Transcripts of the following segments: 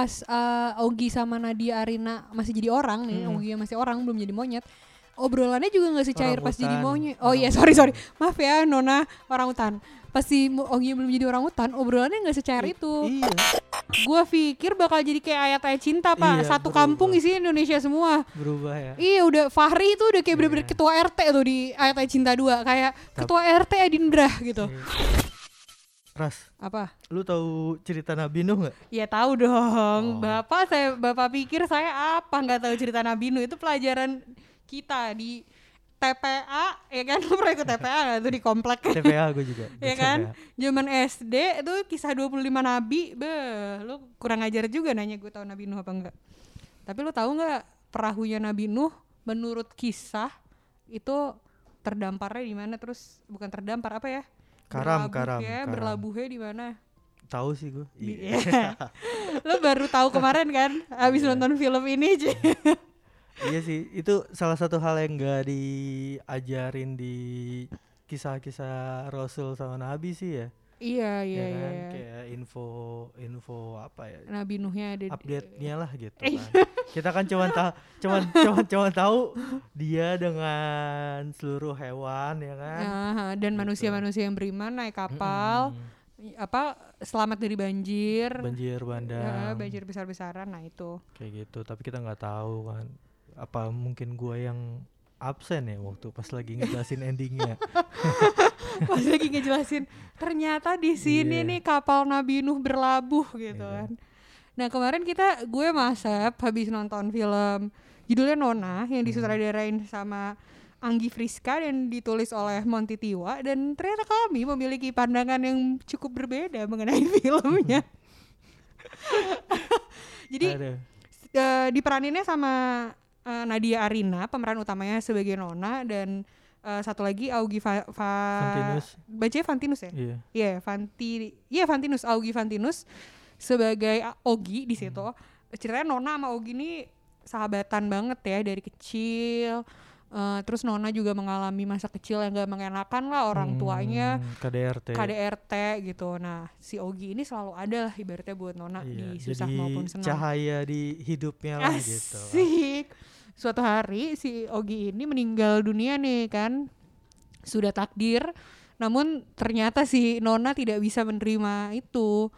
pas eh, Ogi sama Nadia Arina masih jadi orang nih, Hmm. Ogi masih orang belum jadi monyet. Obrolannya juga nggak secair pas jadi Orangutan. monyet. Oh iya, sorry sorry. Maaf ya Nona orang hutan. Pas si Ogi belum jadi orang hutan, obrolannya nggak secair itu. Iya. Gua pikir bakal jadi kayak ayat-ayat cinta, Pak. Iya, Satu berubah. kampung isinya Indonesia semua. Berubah ya. Iya udah Fahri itu udah kayak bener-bener Iya. ketua RT tuh di ayat-ayat cinta 2 kayak Tapi- ketua RT Adindra gitu. Iya. Ras, Apa? lu tahu cerita Nabi Nuh nggak? Ya tahu dong. Oh. Bapak saya bapak pikir saya apa nggak tahu cerita Nabi Nuh itu pelajaran kita di TPA ya kan lu pernah ikut TPA nggak tuh di komplek TPA gue juga. ya kan zaman SD itu kisah 25 nabi beh lu kurang ajar juga nanya gue tahu Nabi Nuh apa enggak tapi lu tahu nggak perahunya Nabi Nuh menurut kisah itu terdamparnya di mana terus bukan terdampar apa ya Karam, Berlabuh karam, ya, karam. berlabuhnya di mana Tahu sih gue. Iya. lu baru tahu kemarin kan abis Iya. nonton film ini iya sih, itu salah satu hal yang gak diajarin di kisah-kisah Rasul sama Nabi sih ya. Iya iya ya kan? iya Kayak info info apa ya? Nabi Nuhnya ada update-nya lah gitu Eh, kan. Kita kan cuman tahu cuman cuman cuman tahu dia dengan seluruh hewan ya kan. Aha, dan Gitu. manusia-manusia yang beriman naik kapal Mm-mm. apa selamat dari banjir banjir ya, bandang banjir besar-besaran nah itu kayak gitu tapi kita nggak tahu kan apa mungkin gua yang absen ya waktu pas lagi ngejelasin endingnya pas lagi ngejelasin ternyata di sini Iya. nih kapal Nabi Nuh berlabuh gitu Iya. kan nah kemarin kita gue Masep habis nonton film judulnya Nona yang Hmm. disutradarain sama Anggi Friska dan ditulis oleh Monty Tiwa dan ternyata kami memiliki pandangan yang cukup berbeda mengenai filmnya jadi eh, diperaninnya sama eh, Nadia Arina pemeran utamanya sebagai Nona dan eh, satu lagi Augie Va, Va- Fantinus. bacanya Fantinus ya? Iya. Iya Fanti Iya Fantinus Augie Fantinus. Sebagai Ogi di situ ceritanya Nona sama Ogi ini sahabatan banget ya dari kecil. Eh, terus Nona juga mengalami masa kecil yang gak mengenakan lah orang tuanya. Hmm, KDRT KDRT gitu. Nah, si Ogi ini selalu ada lah ibaratnya buat Nona iya, di susah maupun senang. cahaya di hidupnya lah gitu. Asik. Suatu hari si Ogi ini meninggal dunia nih kan. Sudah takdir. Namun ternyata si Nona tidak bisa menerima itu.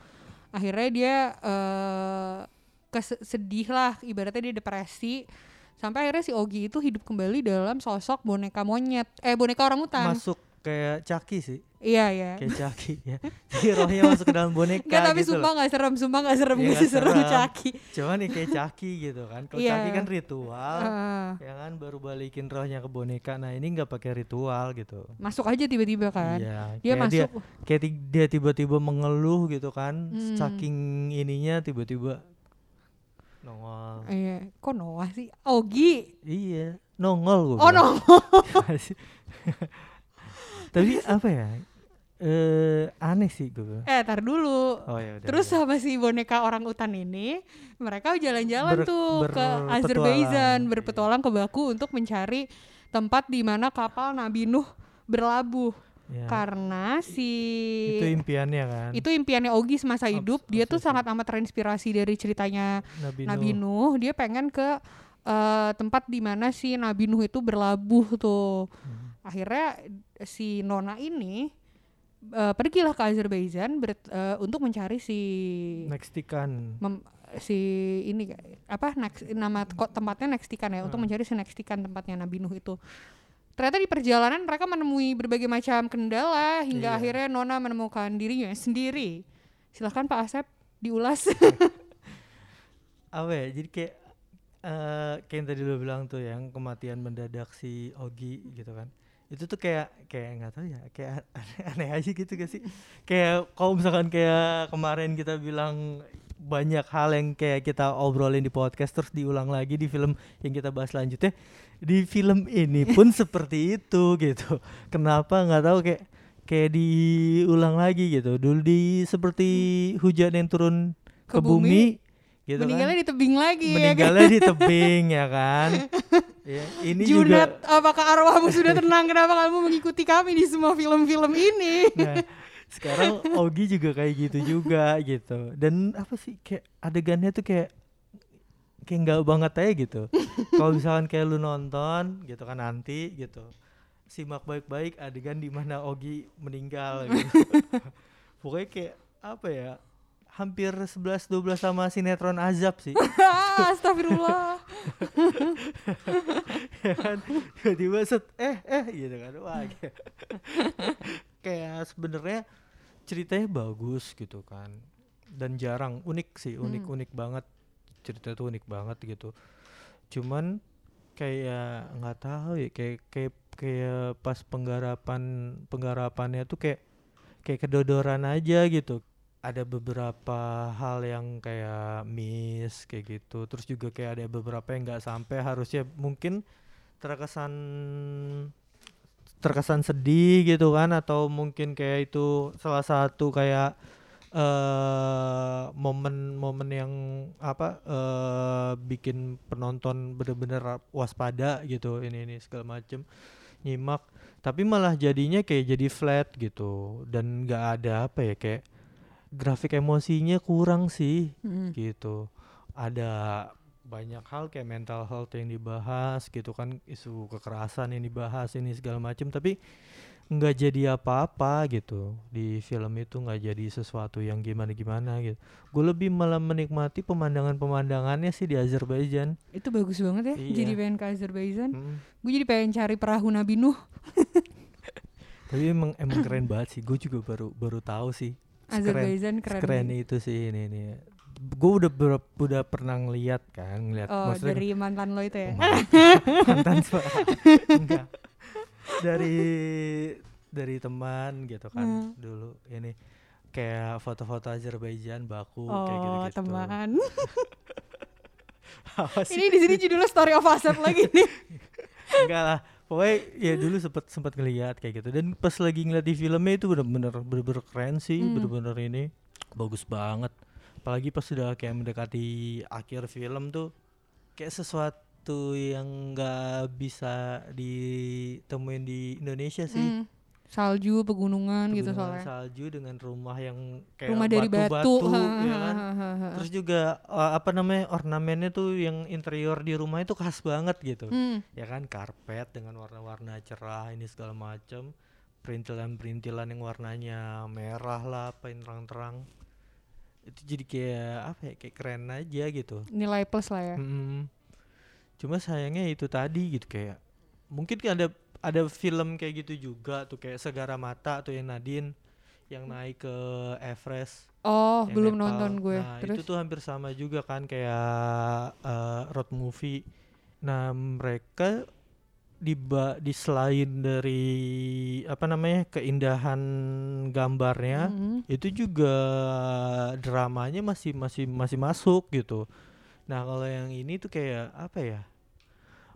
Akhirnya dia eh kes- sedih lah, ibaratnya dia depresi. Sampai akhirnya si Ogi itu hidup kembali dalam sosok boneka monyet. Eh boneka orang hutan. masuk kayak Caki sih Iya, iya. kayak Caki ya jadi rohnya masuk ke dalam boneka Enggak tapi gitu sumpah gak serem, sumpah gak serem, Iya, gue sih nggak serem. Caki. cuman nih kayak Caki gitu kan kalau Iya. Caki kan ritual Heeh. ya kan baru balikin rohnya ke boneka nah ini nggak pakai ritual gitu masuk aja tiba-tiba kan. Iya, Dia kayak masuk kayak ti- dia tiba-tiba mengeluh gitu kan Hmm. saking ininya tiba-tiba nongol Iya, kok Noah sih? Ogi. iya nongol gue Oh no. tapi apa ya eh aneh sih gue eh, tar dulu. oh ya udah Terus udah. sama si boneka orang utan ini, mereka jalan-jalan Ber- tuh ke berpetualang. Azerbaijan, berpetualang ke Baku untuk mencari tempat di mana kapal Nabi Nuh berlabuh. Ya, Karena si itu impiannya kan itu impiannya Ogi semasa Obs- hidup. Dia tuh sangat amat terinspirasi dari ceritanya Nabi, Nabi Nuh. Nuh. Dia pengen ke eh, tempat di mana si Nabi Nuh itu berlabuh tuh. Hmm. Akhirnya si Nona ini eh, pergilah ke Azerbaijan ber- eh, untuk mencari si Nextikan mem- si ini apa next, nama kok tempatnya Nextikan ya untuk Hmm. mencari si Nextikan tempatnya Nabi Nuh itu. Ternyata di perjalanan mereka menemui berbagai macam kendala hingga Iya. akhirnya Nona menemukan dirinya sendiri. Silahkan Pak Asep diulas. apa ya jadi kayak eh kayak yang tadi lo bilang tuh yang kematian mendadak si Ogi gitu kan itu tuh kayak kayak nggak tahu ya kayak aneh, aneh aja gitu gak sih? Kayak kalau misalkan kayak kemarin kita bilang banyak hal yang kayak kita obrolin di podcast terus diulang lagi di film yang kita bahas selanjutnya di film ini pun seperti itu gitu. Kenapa nggak tahu kayak kayak diulang lagi gitu. Dulu di seperti hujan yang turun Ke ke, bumi, bumi, gitu kan. Meninggalnya di tebing lagi ya kan? meninggalnya di tebing ya kan ya, ini Junat, juga apakah arwahmu sudah tenang? Kenapa kamu mengikuti kami di semua film-film ini? nah, sekarang Ogi juga kayak gitu juga gitu dan apa sih kayak adegannya tuh kayak kayak nggak banget aja gitu kalau misalkan kayak lu nonton gitu kan nanti gitu simak baik-baik adegan di mana Ogi meninggal gitu pokoknya kayak apa ya hampir 11 12 sama sinetron azab sih. Astagfirullah. ya kan? Tiba-tiba set eh eh gitu kan. Wah kayak, kayak sebenarnya ceritanya bagus gitu kan. Dan jarang unik sih unik Hmm. banget. Cerita tuh unik banget gitu. Cuman kayak nggak tahu ya kayak kayak kayak pas penggarapan penggarapannya tuh kayak kayak kedodoran aja gitu ada beberapa hal yang kayak miss kayak gitu. Terus juga kayak ada beberapa yang nggak sampai. Harusnya mungkin terkesan terkesan sedih gitu kan? Atau mungkin kayak itu salah satu kayak eh momen-momen yang apa eh bikin penonton bener-bener waspada gitu. Ini ini segala macem. Nyimak. Tapi malah jadinya kayak jadi flat gitu. Dan nggak ada apa ya kayak grafik emosinya kurang sih Mm. gitu ada banyak hal kayak mental health yang dibahas gitu kan isu kekerasan yang dibahas ini segala macam tapi nggak jadi apa-apa gitu di film itu nggak jadi sesuatu yang gimana gimana gitu gue lebih malah menikmati pemandangan pemandangannya sih di Azerbaijan Itu bagus banget ya. Iya. Jadi pengen ke Azerbaijan. Mm. Gue jadi pengen cari perahu Nabi Nuh. tapi emang emang keren banget sih gue juga baru baru tahu sih Azerbaijan keren. keren itu sih ini ini gue udah ber- udah pernah ngeliat kan ngeliat Oh, maksudnya dari mantan lo itu ya. mantan suara enggak dari dari teman gitu kan Hmm. dulu ini kayak foto-foto Azerbaijan Baku kayak Oh, gitu-gitu teman. Ini di sini judulnya Story of Asep lagi nih. enggak lah. Pokoknya ya dulu sempet sempet ngeliat kayak gitu. Dan pas lagi ngeliat di filmnya itu bener-bener bener-bener keren sih. Hmm. bener-bener ini bagus banget. Apalagi pas sudah kayak mendekati akhir film tuh kayak sesuatu yang nggak bisa ditemuin di Indonesia sih. Mm. Salju, pegunungan, gitu soalnya. salju dengan rumah yang kayak Rumah dari batu. batu-batu, ya kan Ha, ha, ha, ha. terus juga uh, apa namanya ornamennya tuh yang interior di rumah itu khas banget gitu Hmm. ya kan karpet dengan warna-warna cerah ini segala macam perintilan-perintilan yang warnanya merah lah apa yang terang-terang itu jadi kayak apa ya kayak keren aja gitu Nilai plus lah ya. Mm-mm. cuma sayangnya itu tadi gitu kayak mungkin ada ada film kayak gitu juga tuh kayak Segara Mata tuh yang Nadine yang naik ke Everest Oh, belum Nepal. nonton gue. Nah, Terus itu tuh hampir sama juga kan kayak eh, road movie. Nah, mereka di di selain dari apa namanya keindahan gambarnya, Mm. itu juga dramanya masih masih masih masuk gitu. Nah, kalau yang ini tuh kayak apa ya?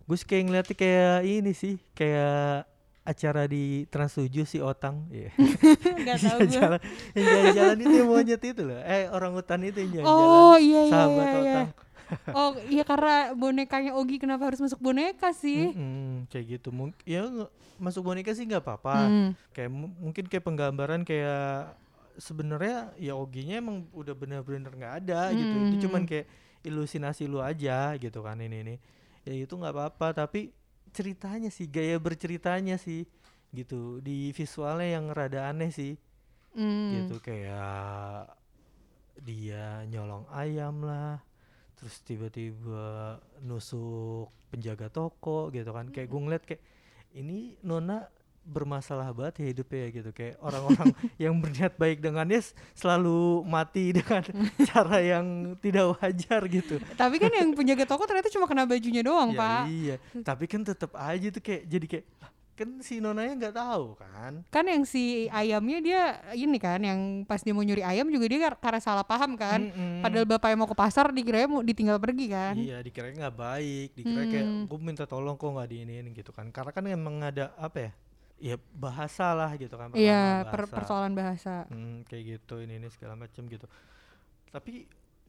Gue kayak ngeliatnya kayak ini sih, kayak acara di Trans 7 si Otang. Nggak tahu Yang gue. jalan, yang jalan-jalan itu yang monyet itu loh. Eh orang hutan itu yang jalan-jalan. Oh iya iya Sahabat iya, iya. Otang. Oh iya karena bonekanya Ogi kenapa harus masuk boneka sih? Mm-mm, kayak gitu. Mungkin ya masuk boneka sih nggak apa-apa. Hmm. Kayak mu- mungkin kayak penggambaran kayak sebenarnya ya Oginya emang udah bener-bener nggak ada gitu. Itu cuman Hmm. kayak ilusinasi lu aja gitu kan ini ini. Ya itu nggak apa-apa tapi ceritanya sih gaya berceritanya sih gitu. Di visualnya yang rada aneh sih. Hmm. gitu kayak dia nyolong ayam lah terus tiba-tiba nusuk penjaga toko gitu kan. Kayak gue ngeliat kayak ini Nona bermasalah banget ya hidupnya ya gitu kayak orang-orang yang berniat baik dengannya selalu mati dengan cara yang tidak wajar gitu Tapi kan yang penjaga toko ternyata cuma kena bajunya doang, ya Pak. iya tapi kan tetap aja tuh kayak jadi kayak "Lah, kan si Nonanya nggak tahu kan Kan yang si ayamnya dia ini kan yang pas dia mau nyuri ayam juga dia kar- karena salah paham kan. Mm-mm. Padahal bapaknya mau ke pasar dikira mau ditinggal pergi kan. Iya, dikira nggak baik, dikira kayak Hmm. gue minta tolong kok nggak diinin gitu kan. Karena kan emang ada apa ya? Ya bahasa lah gitu kan. Iya, pertama per- bahasa. persoalan bahasa. Hmm, kayak gitu ini ini segala macam gitu. Tapi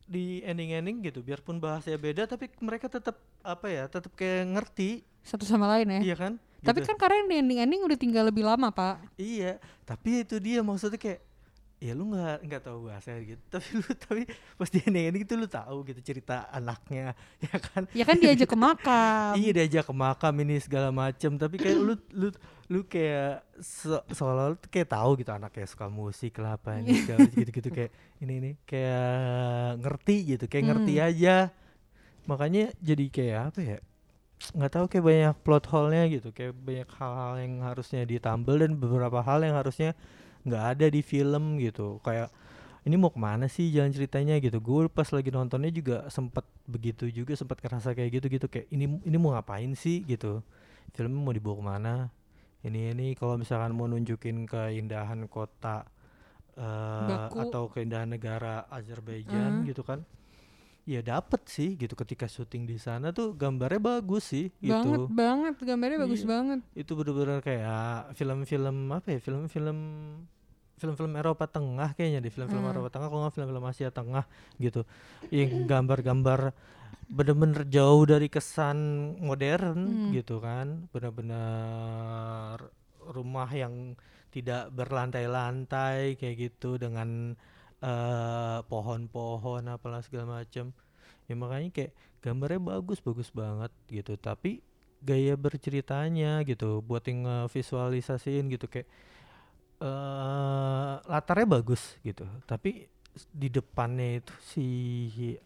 di ending-ending gitu, biarpun bahasanya beda, tapi mereka tetap apa ya? Tetap kayak ngerti, Satu sama lain ya. iya kan? Tapi Gitu. kan karena yang di ending-ending udah tinggal lebih lama, Pak. Iya, tapi itu dia maksudnya kayak ya lu nggak nggak tahu bahasa gitu tapi lu tapi pas dia ini gitu lu tahu gitu cerita anaknya ya kan Ya kan diajak ke makam. iya diajak ke makam ini segala macem tapi kayak lu lu lu kayak se seolah lu kayak tahu gitu anaknya suka musik lah apa ini segala gitu gitu kayak ini ini kayak ngerti gitu kayak ngerti Hmm. aja makanya jadi kayak apa ya nggak tahu kayak banyak plot hole-nya gitu kayak banyak hal-hal yang harusnya ditambal dan beberapa hal yang harusnya nggak ada di film gitu. Kayak ini mau ke mana sih jalan ceritanya? gitu. Gue pas lagi nontonnya juga sempat begitu juga sempat ngerasa kayak gitu gitu. Kayak ini ini mau ngapain sih? gitu. Filmnya mau dibawa ke mana? Ini ini. Kalau misalkan mau nunjukin keindahan kota Baku. atau keindahan negara Azerbaijan Hmm. gitu kan ya dapet sih gitu ketika syuting di sana tuh gambarnya bagus sih Banget gitu banget. Gambarnya bagus Iya. banget. itu bener-bener kayak film-film apa ya film-film film-film Eropa Tengah kayaknya deh film-film Hmm. Eropa Tengah kalau nggak film-film Asia Tengah gitu yang gambar-gambar bener-bener jauh dari kesan modern Hmm. gitu kan bener-bener rumah yang tidak berlantai-lantai kayak gitu dengan eh, pohon-pohon apalah segala macam ya makanya kayak gambarnya bagus bagus banget gitu tapi gaya berceritanya gitu buat yang visualisasiin gitu kayak eh latarnya bagus gitu. Tapi di depannya itu si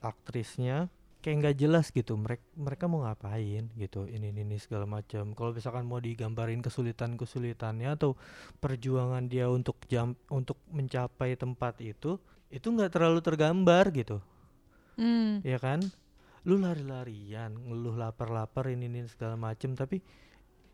aktrisnya kayak nggak jelas gitu mereka mereka mau ngapain gitu ini ini, ini segala macam. Kalau misalkan mau digambarin kesulitan kesulitannya atau perjuangan dia untuk jam untuk mencapai tempat itu itu nggak terlalu tergambar gitu. Hmm. ya kan? Lu lari-larian ngeluh lapar-lapar ini ini segala macem tapi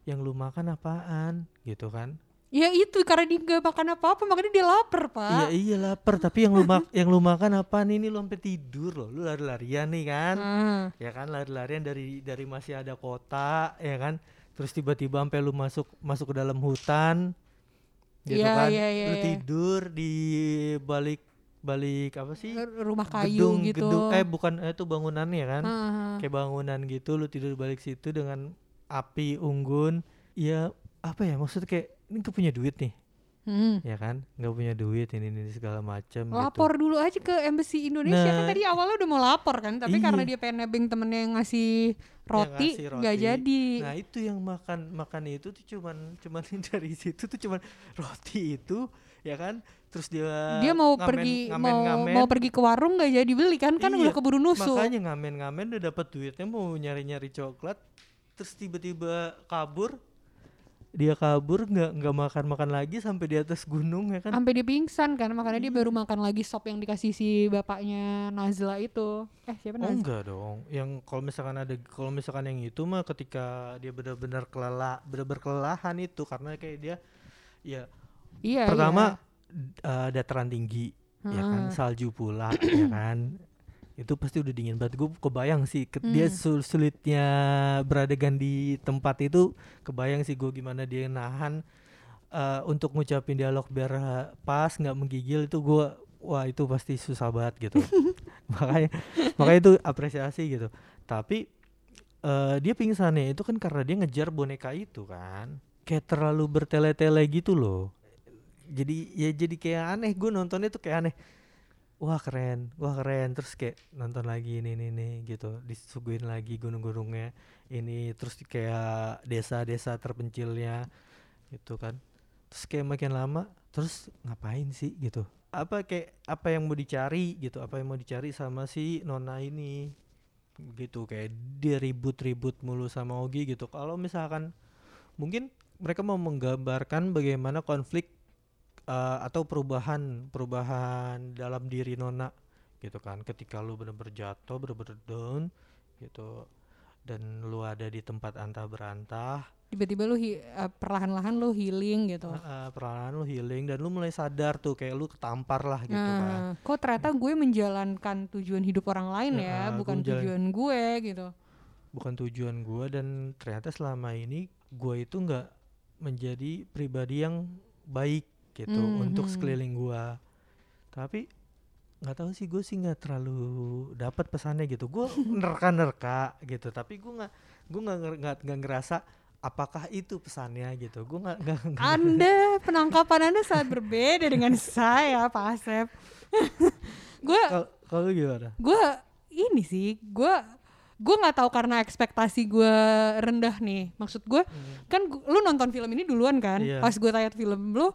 yang lu makan apaan gitu kan Ya itu karena dia nggak makan apa-apa makanya dia lapar iya pak. iya lapar tapi yang lu mak yang lu makan apaan ini lu sampai tidur loh lu lari-larian nih kan Ah. ya kan lari-larian dari dari masih ada kota ya kan terus tiba-tiba sampai lu masuk masuk ke dalam hutan gitu Iya, kan iya, iya, lu iya. tidur di balik balik apa sih Rumah kayu gedung gitu. gedung eh bukan eh, itu bangunannya kan Ah. kayak bangunan gitu lu tidur balik situ dengan api unggun ya apa ya maksudnya kayak ini gak punya duit nih Hmm. ya kan nggak punya duit ini ini segala macam Lapor dulu aja ke embassy Indonesia kan Nah, tadi awalnya udah mau lapor kan tapi karena iya. dia pengen nebeng temennya yang ngasih roti nggak jadi. nah itu yang makan makan itu tuh cuman cuman dari situ tuh cuman roti itu ya kan terus dia dia mau ngamen- pergi ngamen- mau ngamen. mau pergi ke warung nggak jadi beli kan kan Iya, udah keburu nusuk. makanya ngamen-ngamen udah dapat duitnya mau nyari-nyari coklat terus tiba-tiba kabur dia kabur nggak nggak makan makan lagi sampai di atas gunung ya kan Sampai dia pingsan kan makanya dia Iya. baru makan lagi sop yang dikasih si bapaknya Nazla itu. Eh siapa Oh Nazla? enggak dong. Yang kalau misalkan ada kalau misalkan yang itu mah ketika dia benar-benar kelala benar-benar kelelahan itu karena kayak dia ya Iya. pertama d- eh, dataran tinggi ya kan Heeh. salju pula ya kan itu pasti udah dingin banget. Gue kebayang sih ke- dia Hmm. sul- sulitnya beradegan di tempat itu kebayang sih gue gimana dia nahan eh, untuk ngucapin dialog biar eh, pas nggak menggigil itu gue wah itu pasti susah banget gitu. Makanya makanya itu apresiasi gitu. Tapi eh, dia pingsannya itu kan karena dia ngejar boneka itu kan. Kayak terlalu bertele-tele gitu loh. Jadi ya jadi kayak aneh. Gue nontonnya tuh kayak aneh wah keren wah keren. Terus kayak nonton lagi ini ini, ini gitu. Disuguhin lagi gunung-gunungnya ini terus kayak desa-desa terpencilnya gitu kan. Terus kayak makin lama terus ngapain sih gitu? Apa kayak apa yang mau dicari gitu? Apa yang mau dicari sama si nona ini gitu. Kayak dia ribut-ribut mulu sama Ogi gitu. Kalau misalkan mungkin mereka mau menggambarkan bagaimana konflik eh, atau perubahan perubahan dalam diri nona gitu kan ketika lu bener-bener jatuh bener-bener down gitu dan lu ada di tempat antah berantah Tiba-tiba lu hi- eh, perlahan-lahan lu healing gitu. eh, eh, perlahan lu healing dan lu mulai sadar tuh kayak lu ketampar lah gitu kan Nah, kok ternyata gue menjalankan tujuan hidup orang lain Nah, ya, gue bukan menjalan- tujuan gue gitu. bukan tujuan gua dan ternyata selama ini gua itu nggak menjadi pribadi yang baik gitu Hmm, untuk hmm. sekeliling gua. Tapi nggak tahu sih gue sih nggak terlalu dapat pesannya gitu. Gue nerka-nerka gitu tapi gue nggak gue nggak nggak ngerasa apakah itu pesannya gitu. Gue nggak nggak Anda penangkapan Anda sangat berbeda dengan saya, Pak Asep. gue Kalau- gimana? gue ini sih gue gue nggak tahu karena ekspektasi gue rendah nih. Maksud gue kan gu- lu nonton film ini duluan kan? Iya. pas gue tanya film lu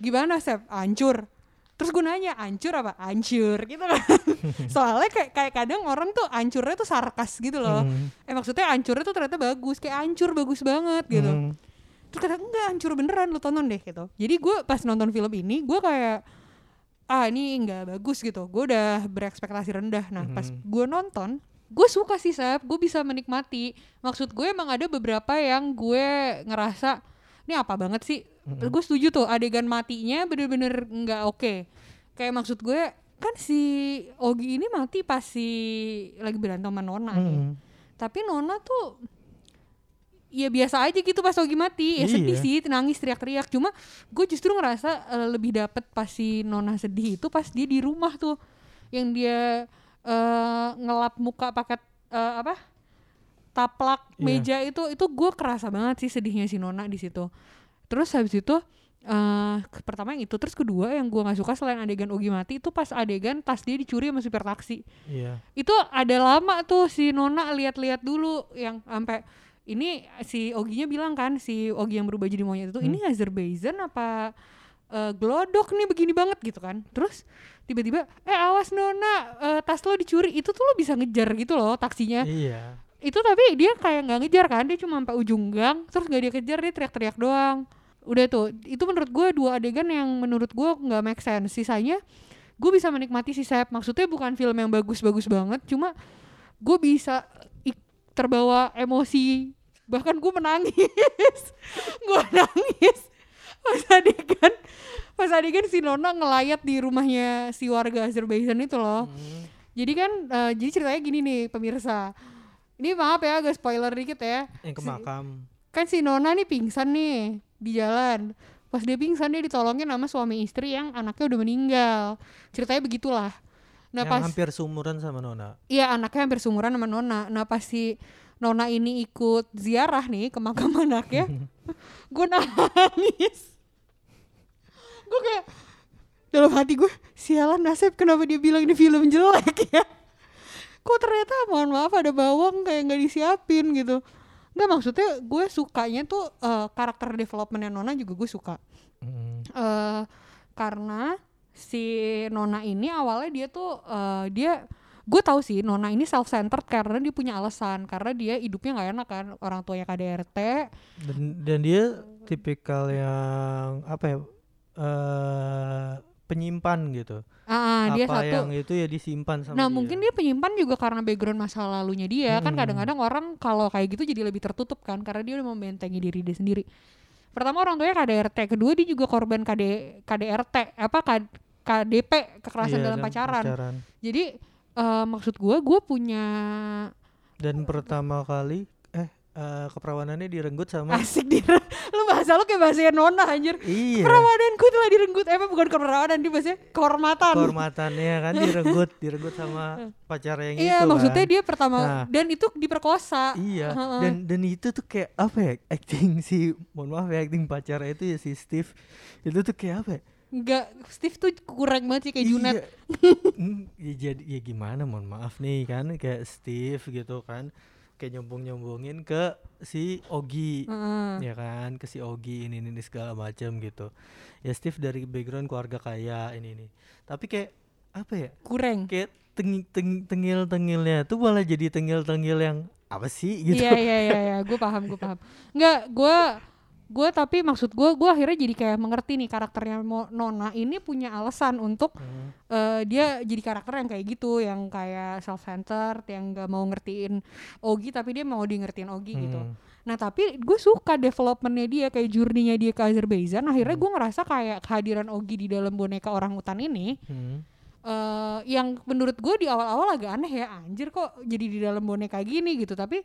gimana Sep? Ancur. Terus gue nanya ancur apa? Ancur gitu kan. Soalnya kayak kayak kadang orang tuh ancurnya tuh sarkas gitu loh. Hmm. eh maksudnya ancurnya tuh ternyata bagus kayak ancur bagus banget gitu. Hmm. terus kadang enggak hancur beneran lu tonton deh gitu. Jadi gue pas nonton film ini gue kayak ah ini nggak bagus gitu. Gue udah berekspektasi rendah. Nah pas Mhm. gue nonton gue suka sih Sep. Gue bisa menikmati. Maksud gue emang ada beberapa yang gue ngerasa ini apa banget sih Mhm. gue setuju tuh adegan matinya bener-bener nggak oke kayak maksud gue kan si Ogi ini mati pas si lagi berantem sama Nona nih Hmm. tapi Nona tuh ya biasa aja gitu pas Ogi mati ya sedih Iya. sih nangis teriak-teriak cuma gue justru ngerasa eh, lebih dapet pas si Nona sedih itu pas dia di rumah tuh yang dia eh, ngelap muka pakai eh, apa taplak Iya. meja itu itu gue kerasa banget sih sedihnya si Nona di situ terus habis itu eh ke- pertama yang itu terus kedua yang gue nggak suka selain adegan Ogi mati itu pas adegan tas dia dicuri sama supir taksi. Iya. Itu ada lama tuh si Nona lihat-lihat dulu yang sampai ini si Oginya bilang kan si Ogi yang berubah jadi monyet itu Hmm. ini Azerbaijan apa eh, glodok nih begini banget gitu kan. Terus tiba-tiba eh awas Nona eh, tas lo dicuri. Itu tuh lo bisa ngejar gitu loh taksinya. Iya. Itu tapi dia kayak nggak ngejar kan dia cuma sampai ujung gang terus nggak dia kejar dia teriak-teriak doang udah tuh itu menurut gue dua adegan yang menurut gue nggak make sense sisanya gue bisa menikmati si Sep maksudnya bukan film yang bagus-bagus banget cuma gue bisa terbawa emosi bahkan gue menangis gue nangis pas adegan pas adegan si Nona ngelayat di rumahnya si warga Azerbaijan itu loh Hmm. jadi kan eh, jadi ceritanya gini nih pemirsa. Ini maaf ya agak spoiler dikit ya. yang ke Si- makam Kan si Nona nih pingsan nih di jalan. Pas dia pingsan dia ditolongin sama suami istri yang anaknya udah meninggal. Ceritanya begitulah. Nah yang pas hampir sumuran sama Nona iya anaknya hampir seumuran sama Nona. Nah pas si Nona ini ikut ziarah nih ke makam anaknya, gue nangis. Gue kayak dalam hati gue sialan nasib kenapa dia bilang ini film jelek ya kok ternyata mohon maaf ada bawang kayak nggak disiapin gitu nggak maksudnya gue sukanya tuh eh, karakter developmentnya Nona juga gue suka Hmm. eh karena si Nona ini awalnya dia tuh eh, dia gue tahu sih Nona ini self centered karena dia punya alasan karena dia hidupnya nggak enak kan orang tuanya KDRT dan dan dia tipikal yang apa ya eh penyimpan gitu. Ah dia apa satu. yang itu ya disimpan sama nah dia. mungkin dia penyimpan juga karena background masa lalunya dia. Kan Hmm. kadang-kadang orang kalau kayak gitu jadi lebih tertutup kan karena dia udah membentengi diri dia sendiri. Pertama orang tuanya KDRT kedua dia juga korban KD KDRT apa K- KDP kekerasan Iya, dalam dan pacaran. jadi eh, maksud gue gue punya dan pertama kali eh eh, keperawanannya direnggut sama asik di lu bahasa lu kayak bahasa nona anjir iya perawananku telah direnggut eh apa bukan keperawanan dia bahasanya kehormatan kehormatannya kan direnggut direnggut sama pacar yang iya itu maksudnya kan. dia pertama Nah. dan itu diperkosa Iya, Heeh. dan dan itu tuh kayak apa ya? Acting si mohon maaf ya acting pacarnya itu ya si Steve. Itu tuh kayak apa ya? Enggak, Steve tuh kurang banget sih kayak Junet Iya. Ya jadi ya gimana mohon maaf nih kan kayak Steve gitu kan. Kayak nyombong-nyombongin ke si Ogi. Heeh. Ya kan, ke si Ogi ini ini segala macam gitu. Ya Steve dari background keluarga kaya ini ini. Tapi kayak apa ya? kurang Kayak teng, teng, tengil-tengilnya tuh malah jadi tengil-tengil yang apa sih gitu. iya iya iya iya gue paham gue paham Enggak, gue gue tapi maksud gue gue akhirnya jadi kayak mengerti nih karakternya Nona ini punya alasan untuk Hmm. eh, dia jadi karakter yang kayak gitu yang kayak self centered yang gak mau ngertiin Ogi tapi dia mau di ngertiin Ogi gitu Hmm. nah tapi gue suka developmentnya dia kayak journey-nya dia ke Azerbaijan akhirnya gue ngerasa kayak kehadiran Ogi di dalam boneka orang hutan ini Hmm. eh yang menurut gue di awal-awal agak aneh ya anjir kok jadi di dalam boneka gini gitu tapi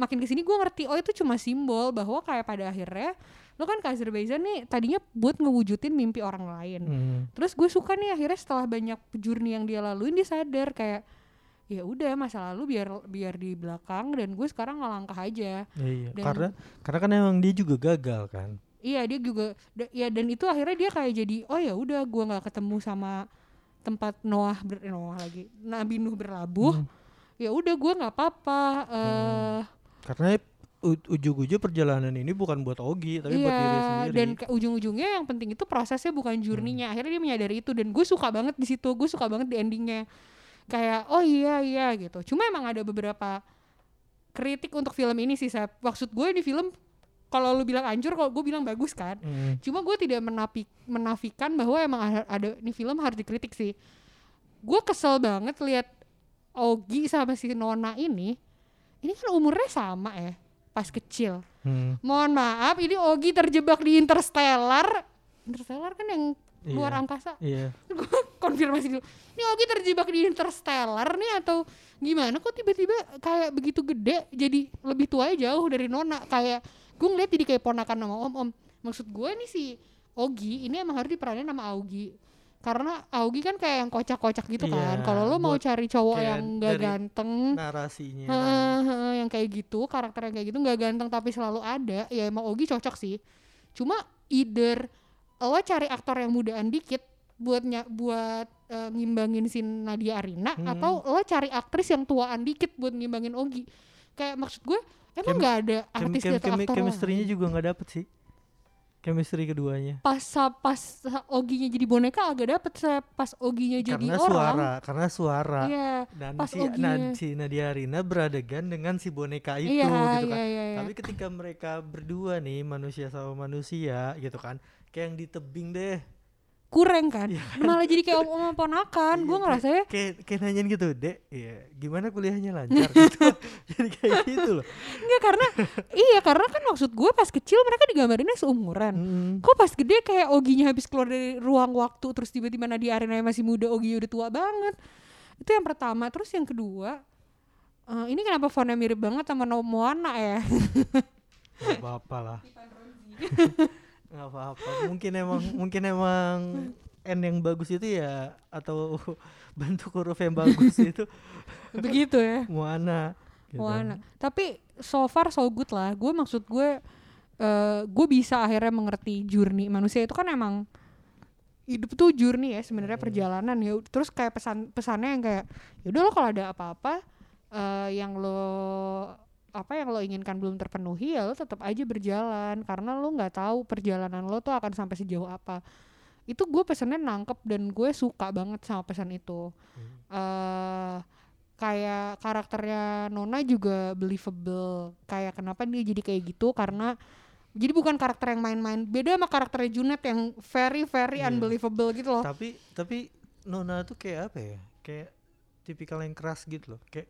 makin ke sini gue ngerti oh itu cuma simbol bahwa kayak pada akhirnya lo kan ke Azerbaijan nih tadinya buat ngewujudin mimpi orang lain Hmm. terus gue suka nih akhirnya setelah banyak journey yang dia laluin dia sadar kayak ya udah masa lalu biar biar di belakang dan gue sekarang ngelangkah aja Iya, Dan- karena karena kan emang dia juga gagal kan. iya dia juga da- ya dan itu akhirnya dia kayak jadi oh ya udah gue nggak ketemu sama tempat Noah ber, Noah lagi Nabi Nuh berlabuh Hmm. ya udah gue nggak apa-apa eh Karena ujung-ujung perjalanan ini bukan buat Ogi tapi buat diri iya sendiri. dan ujung-ujungnya yang penting itu prosesnya bukan journey-nya akhirnya dia menyadari itu dan gue suka banget di situ gue suka banget di endingnya. Kayak oh iya iya gitu. Cuma emang ada beberapa kritik untuk film ini sih saya maksud gue di film kalau lu bilang hancur kalau gue bilang bagus kan? Hmm. cuma gue tidak menapi, menafikan bahwa emang ada, ada ini film harus dikritik sih. Gue kesel banget lihat Ogi sama si Nona ini ini kan umurnya sama ya pas kecil. Hmm. mohon maaf ini Ogi terjebak di Interstellar. Interstellar kan yang luar Iya. angkasa. Iya. konfirmasi dulu. Ini Ogi terjebak di Interstellar nih atau gimana? Kok tiba-tiba kayak begitu gede jadi lebih tua jauh dari Nona. Kayak gue ngeliat jadi kayak ponakan sama om. Om maksud gue nih si Ogi ini emang harus diperanin sama Augie karena Augie kan kayak yang kocak-kocak gitu kan Iya, kalau lo mau cari cowok yang gak ganteng Narasinya. Heeh, heeh, yang kayak gitu karakter yang kayak gitu nggak ganteng tapi selalu ada ya emang Ogi cocok sih cuma either lo cari aktor yang mudaan dikit buat nya- buat eh, ngimbangin si Nadia Arina Hmm. atau lo cari aktris yang tuaan dikit buat ngimbangin Ogi kayak maksud gue emang nggak ada artis chem- atau chem- aktor chemistry-nya juga nggak dapet sih. Chemistry keduanya. pas pas Oginya jadi boneka agak dapet pas Oginya jadi karena orang suara, karena suara. iya Dan pas si, Oginya- nah, si Nadia Arina beradegan dengan si boneka itu iya gitu kan. iya iya iya. Tapi ketika mereka berdua nih manusia sama manusia gitu kan, kayak yang di tebing deh. Kurang kan malah jadi kayak om om ponakan gue Iya, ngerasanya Kayak kayak nanyain gitu, "Dek, iya, gimana kuliahnya lancar?" gitu. Jadi kayak gitu loh. Enggak karena iya karena kan maksud gue pas kecil mereka digambarinnya seumuran. Mm. Kok pas gede kayak Oginya habis keluar dari ruang waktu terus tiba-tiba Arina yang masih muda Ogi udah tua banget. Itu yang pertama. Terus yang kedua eh, ini kenapa fontnya mirip banget sama Moana ya? Gak apa-apa lah. Gak apa-apa. Mungkin emang mungkin emang N yang bagus itu ya atau bentuk huruf yang bagus itu Begitu ya. Moana. gitu. Moana. Tapi so far so good lah. Gue maksud gue eh gue bisa akhirnya mengerti journey manusia itu kan emang hidup tuh journey ya sebenarnya Hmm. perjalanan ya terus kayak pesan pesannya yang kayak yaudah lo kalau ada apa-apa eh yang lo apa yang lo inginkan belum terpenuhi ya lo tetap aja berjalan karena lo nggak tahu perjalanan lo tuh akan sampai sejauh apa itu gue pesannya nangkep dan gue suka banget sama pesan itu Hmm. eh kayak karakternya Nona juga believable kayak kenapa dia jadi kayak gitu karena jadi bukan karakter yang main-main beda sama karakternya Junet yang very very Iya. unbelievable gitu loh Tapi tapi Nona tuh kayak apa ya? Kayak tipikal yang keras gitu loh. Kayak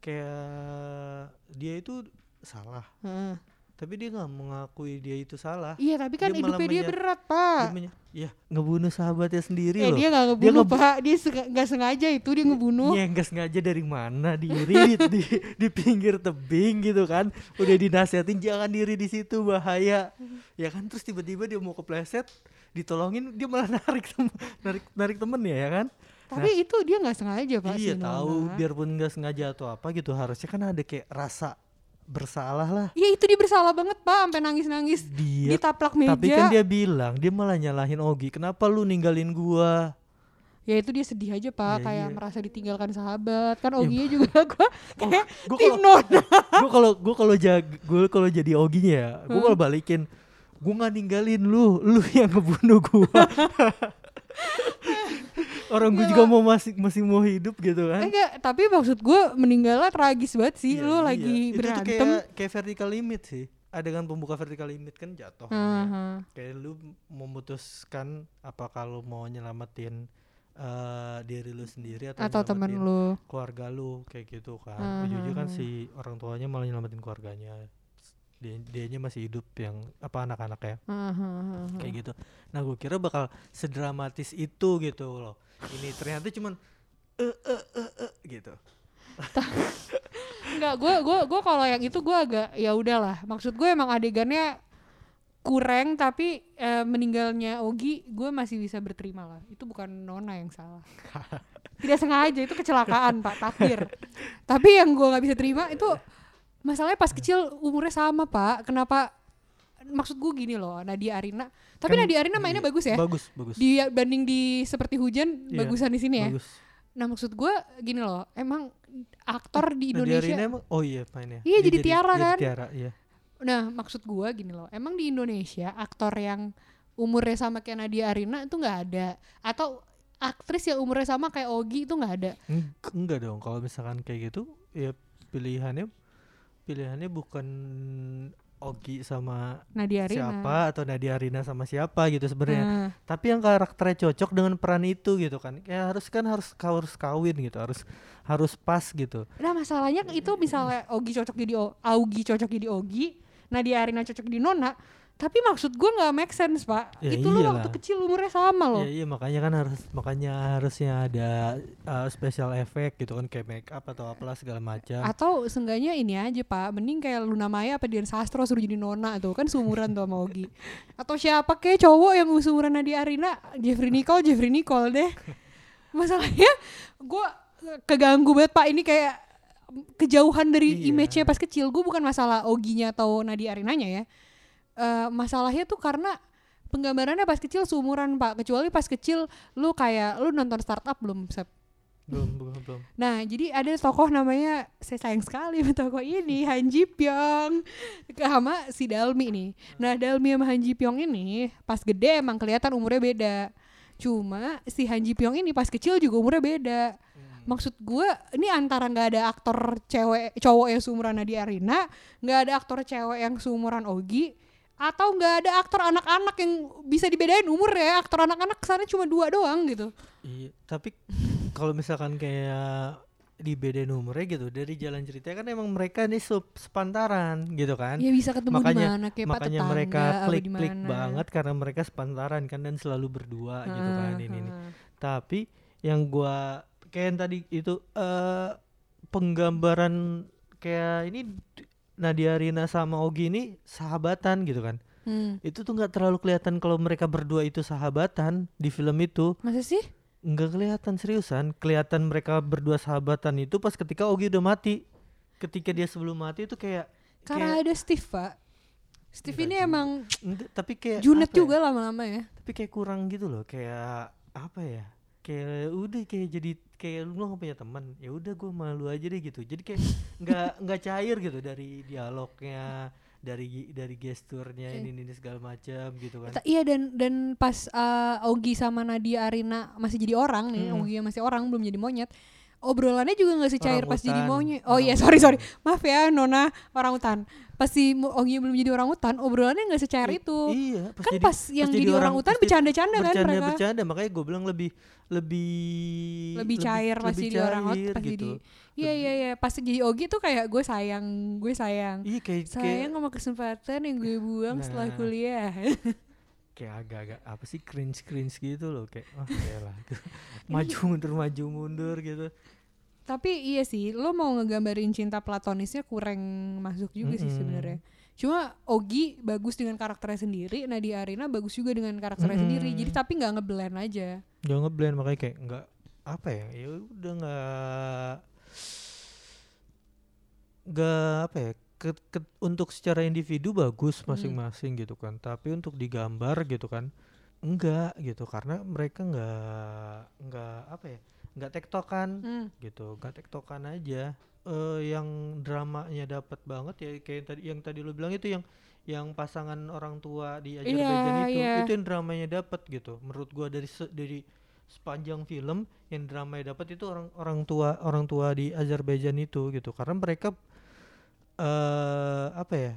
kayak dia itu salah, Heeh. tapi dia nggak mengakui dia itu salah. iya tapi kan Dia hidupnya dia berat Dia pak menya- ya ngebunuh sahabatnya sendiri eh loh. dia nggak ngebunuh ngebu- pak dia nggak sengaja itu dia ngebunuh Ya nggak sengaja dari mana diri di, di, di pinggir tebing gitu kan. Udah dinasihatin jangan diri di situ bahaya. Ya kan terus tiba-tiba dia mau kepleset, ditolongin dia malah narik tem- narik narik temennya ya kan. Tapi itu dia nggak sengaja pak iya tahu biarpun nggak sengaja atau apa gitu harusnya kan ada kayak rasa bersalah lah. Iya itu dia bersalah banget pak sampai nangis nangis Dia ditaplak meja tapi kan dia bilang dia malah nyalahin Ogi. Kenapa lu ninggalin gua? ya itu dia sedih aja pak Iya, kayak iya. merasa ditinggalkan sahabat kan Oginya juga gua kayak Gua tim kalau Nona gua kalau gua kalau jag gua kalau jadi Oginya ya, gua Hmm. kalau balikin gua nggak ninggalin lu, lu yang ngebunuh gua. Orang Iya, juga mau masih masih mau hidup gitu kan. enggak tapi maksud gue meninggalnya tragis banget sih Iya, lu iya. lagi Itu berantem kayak kayak vertical limit sih. Adegan pembuka vertical limit kan jatuh. kan ya. Aha. Kayak lu memutuskan apa kalau mau nyelamatin eh, diri lu sendiri atau, atau temen lu keluarga lu kayak gitu kan. Ah, Ujung-ujung kan si orang tuanya malah nyelamatin keluarganya. Dia dianya masih hidup yang apa anak-anaknya Aha, kayak gitu. Nah, gue kira bakal sedramatis itu gitu loh. Ini ternyata cuman eh eh eh eh gitu. Enggak, gue gua gua kalau yang itu gue agak ya udahlah. Maksud gue emang adegannya kurang tapi eh, meninggalnya Ogi gue masih bisa berterima lah. Itu bukan Nona yang salah. tidak sengaja itu kecelakaan pak takdir tapi yang gue nggak bisa terima itu masalahnya pas kecil umurnya sama pak. Kenapa? Maksud gue gini loh Nadia Arina. Tapi Kan Nadia Arina mainnya di- bagus ya? bagus bagus. Dia banding di seperti hujan Iya, bagusan di sini ya? bagus. Nah maksud gue gini loh emang aktor di Nadia Indonesia Arina emang oh iya mainnya. Iya, Dia jadi Tiara jadi kan? Tiara iya. Nah, maksud gua gini loh, emang di Indonesia aktor yang umurnya sama kayak Nadia Arina itu nggak ada, atau aktris yang umurnya sama kayak Ogi itu nggak ada. Eng- enggak dong kalau misalkan kayak gitu ya pilihannya pilihannya bukan Ogi sama Nadia Arina. siapa atau Nadia Arina sama siapa gitu sebenarnya. Nah, tapi yang karakternya cocok dengan peran itu gitu kan. Ya harus kan harus harus kawin gitu harus harus pas gitu. Nah masalahnya itu misalnya Ogi cocok jadi Augi cocok jadi Ogi, Nadia Arina cocok jadi Nona, tapi maksud gua nggak make sense pak. Ya itu lo iyalah. waktu kecil umurnya sama loh. ya iya makanya kan harus makanya harusnya ada uh, special effect gitu kan kayak make up atau apalah segala macam Atau seenggaknya ini aja pak, mending kayak Luna Maya apa Dian Sastro suruh jadi Nona tuh kan seumuran tuh sama Ogi. Atau siapa kayak cowok yang seumuran Nadia Arina, Jeffrey Nicole, Jeffrey Nicole deh. Masalahnya gue keganggu banget pak ini kayak kejauhan dari Iya. image-nya pas kecil. Gue bukan masalah Oginya atau Nadia Arinanya ya. Eh, masalahnya tuh karena penggambarannya pas kecil seumuran pak. Kecuali pas kecil lu kayak lu nonton startup belum? Sep? belum belum belum Nah, jadi ada tokoh namanya saya sayang sekali tokoh ini Han Ji Pyong sama si Dalmi nih. Nah, Dalmi sama Han Ji Pyong ini pas gede emang kelihatan umurnya beda. Cuma si Han Ji Pyong ini pas kecil juga umurnya beda. Maksud gue ini antara nggak ada aktor cewek cowok yang seumuran Nadia Arina, nggak ada aktor cewek yang seumuran Ogi, atau nggak ada aktor anak-anak yang bisa dibedain umur ya. Aktor anak-anak kesannya cuma dua doang gitu. Iya, tapi kalau misalkan kayak dibedain umurnya gitu dari jalan ceritanya kan emang mereka nih sep- sepantaran gitu kan. Ya bisa ketemu makanya mana kayak makanya tetangga mereka klik-klik mana. banget karena mereka sepantaran kan dan selalu berdua gitu kan ini ini. heeh. Tapi yang gua kayak yang tadi itu eh penggambaran kayak ini Nadia Rina sama Ogi ini sahabatan gitu kan. Hmm. Itu tuh nggak terlalu kelihatan kalau mereka berdua itu sahabatan di film itu. Masa sih? nggak kelihatan seriusan kelihatan mereka berdua sahabatan itu pas ketika Ogi udah mati ketika dia sebelum mati itu kayak Karena kayak ada Steve, Pak. Steve ini juga. emang tapi kayak Junet ya, juga lama-lama ya. tapi kayak kurang gitu loh kayak apa ya kayak udah kayak jadi kayak lu nggak punya teman ya udah gue malu aja deh gitu jadi kayak nggak nggak cair gitu dari dialognya dari dari gesturnya Oke. ini ini segala macam gitu kan Iya dan dan pas uh, Ogi sama Nadia Arina masih jadi orang nih, Mm. Ogi masih orang belum jadi monyet. Obrolannya juga nggak secair pas jadi monyet. Oh iya, sorry sorry. Maaf ya Nona orang hutan. Pas si Ogi belum jadi orang hutan, obrolannya nggak secair I- itu. iya kan pas yang jadi, orang hutan pas jadi- bercanda-canda kan bercanda mereka. bercanda makanya gue bilang lebih lebih Lebih cair pas lebih jadi orang hutan cair pas gitu jadi Iya iya iya, pas jadi Ogi tuh kayak gue sayang, gue sayang. iya kayak kayak Sayang sama kesempatan yang gue buang setelah Nah. kuliah. kayak agak-agak apa sih cringe cringe gitu loh kayak oh lah maju mundur maju mundur gitu Tapi iya sih, lo mau ngegambarin cinta platonisnya kurang masuk juga sih Mm-mm. sebenarnya. Cuma Ogi bagus dengan karakternya sendiri, Nadia Arina bagus juga dengan karakternya Mm-mm. sendiri. Jadi tapi nggak ngeblend aja. jangan ngeblend makanya kayak nggak apa ya ya udah nggak nggak apa ya ke- ke- untuk secara individu bagus masing-masing gitu kan. Tapi untuk digambar gitu kan enggak gitu. Karena mereka nggak nggak apa ya nggak tektokan Hmm. gitu. Nggak tektokan aja. Eh yang dramanya dapat banget ya kayak yang tadi yang tadi lu bilang itu yang yang pasangan orang tua di Azerbaijan Iya, itu iya. itu yang dramanya dapat gitu. Menurut gua dari se- dari sepanjang film yang dramanya dapat itu orang orang tua orang tua di Azerbaijan itu gitu. Karena mereka eh apa ya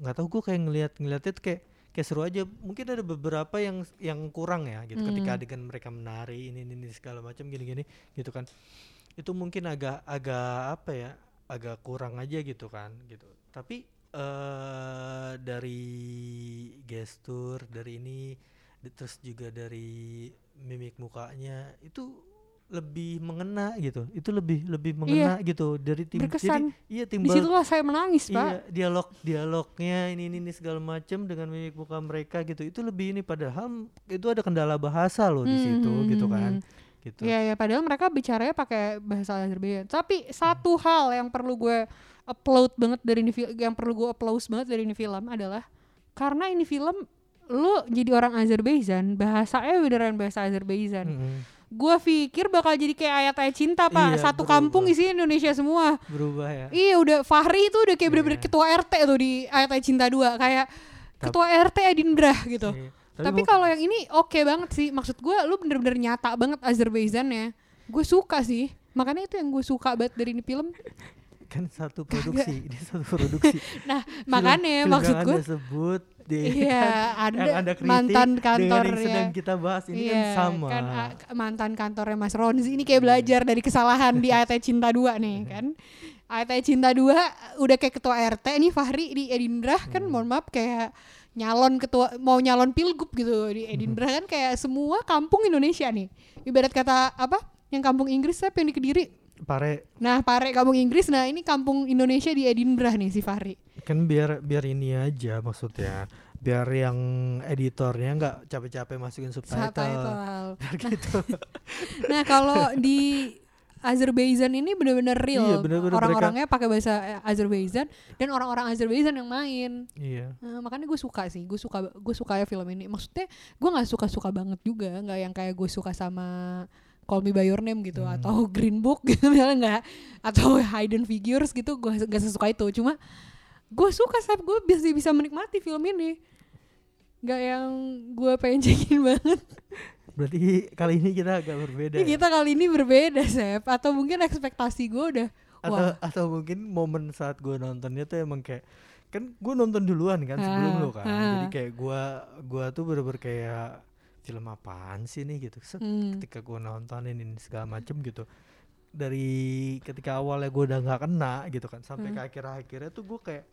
nggak tahu gua kayak ngelihat ngeliatnya tuh kayak kayak seru aja. Mungkin ada beberapa yang yang kurang ya gitu. Ketika Hmm. adegan mereka menari ini ini, ini segala macam gini-gini gitu kan. Itu mungkin agak agak apa ya agak kurang aja gitu kan gitu. Tapi eh dari gestur dari ini terus juga dari mimik mukanya itu lebih mengena gitu itu lebih lebih mengena gitu dari tim Berkesan. jadi iya Di timbal situlah saya menangis, Iya, Pak. dialog dialognya ini, ini ini segala macam dengan mimik muka mereka gitu. Itu lebih ini padahal itu ada kendala bahasa loh di Hmm, situ hmm, gitu hmm, kan. hmm. gitu. Iya ya, padahal mereka bicaranya pakai bahasa Azerbaijan. Tapi satu hal yang perlu gue upload banget dari ini yang perlu gue applause banget dari ini film adalah karena ini film lu jadi orang Azerbaijan, bahasanya beneran bahasa Azerbaijan. Mm-mm. Gue pikir bakal jadi kayak ayat-ayat cinta pak, Iya, satu berubah. kampung isinya Indonesia semua. Berubah ya. Iya udah Fahri itu udah kayak bener-bener Iya. ketua RT tuh di ayat-ayat cinta 2 kayak Tap- ketua RT Edindra gitu. Iya. Tapi mau- kalau yang ini oke banget sih. Maksud gue lu bener-bener nyata banget Azerbaijannya. Gue suka sih. Makanya itu yang gue suka banget dari ini film. kan satu produksi, ini satu produksi. Nah, Film- makanya film maksud gue sebut di Iya, yang ada Anda kritik mantan dengan kantor yang ya. sedang kita bahas ini iya, kan sama. kan mantan kantornya Mas Ronzi ini kayak belajar dari kesalahan di AT Cinta 2 nih kan. AT Cinta 2 udah kayak ketua RT nih Fahri di Edindra kan mohon maaf kayak nyalon ketua mau nyalon pilgub gitu di Edindra kan kayak semua kampung Indonesia nih. Ibarat kata apa? Yang kampung Inggris apa yang di Kediri? Pare Nah, Pare kampung Inggris. Nah, ini kampung Indonesia di Edinburgh nih si Fahri. kan biar biar ini aja maksudnya biar yang editornya nggak capek-capek masukin subtitle, Subtitle. Biar gitu Nah, kalau di Azerbaijan ini benar-benar real. Iya, bener-bener Orang-orangnya pakai bahasa eh, Azerbaijan dan orang-orang Azerbaijan yang main. iya Nah, makanya gue suka sih. Gue suka gue suka ya film ini. Maksudnya gue nggak suka-suka banget juga, nggak yang kayak gue suka sama Call Me by Your Name gitu Hmm. atau Green Book gitu misalnya nggak atau Hidden Figures gitu gue gak sesuka itu. Cuma gue suka saat gue bisa bisa menikmati film ini. Nggak yang gue pengen cekin banget. Berarti kali ini kita agak berbeda ya? kita kali ini berbeda Sep. Atau mungkin ekspektasi gue udah atau wah. atau mungkin momen saat gue nontonnya tuh emang kayak kan gue nonton duluan kan sebelum Ah, lo kan. ah. jadi kayak gue gua tuh bener-bener kayak film apaan sih nih gitu Set, Hmm. ketika gue nontonin ini segala macem gitu dari ketika awalnya gue udah nggak kena gitu kan sampai Hmm. ke akhir-akhirnya tuh gue kayak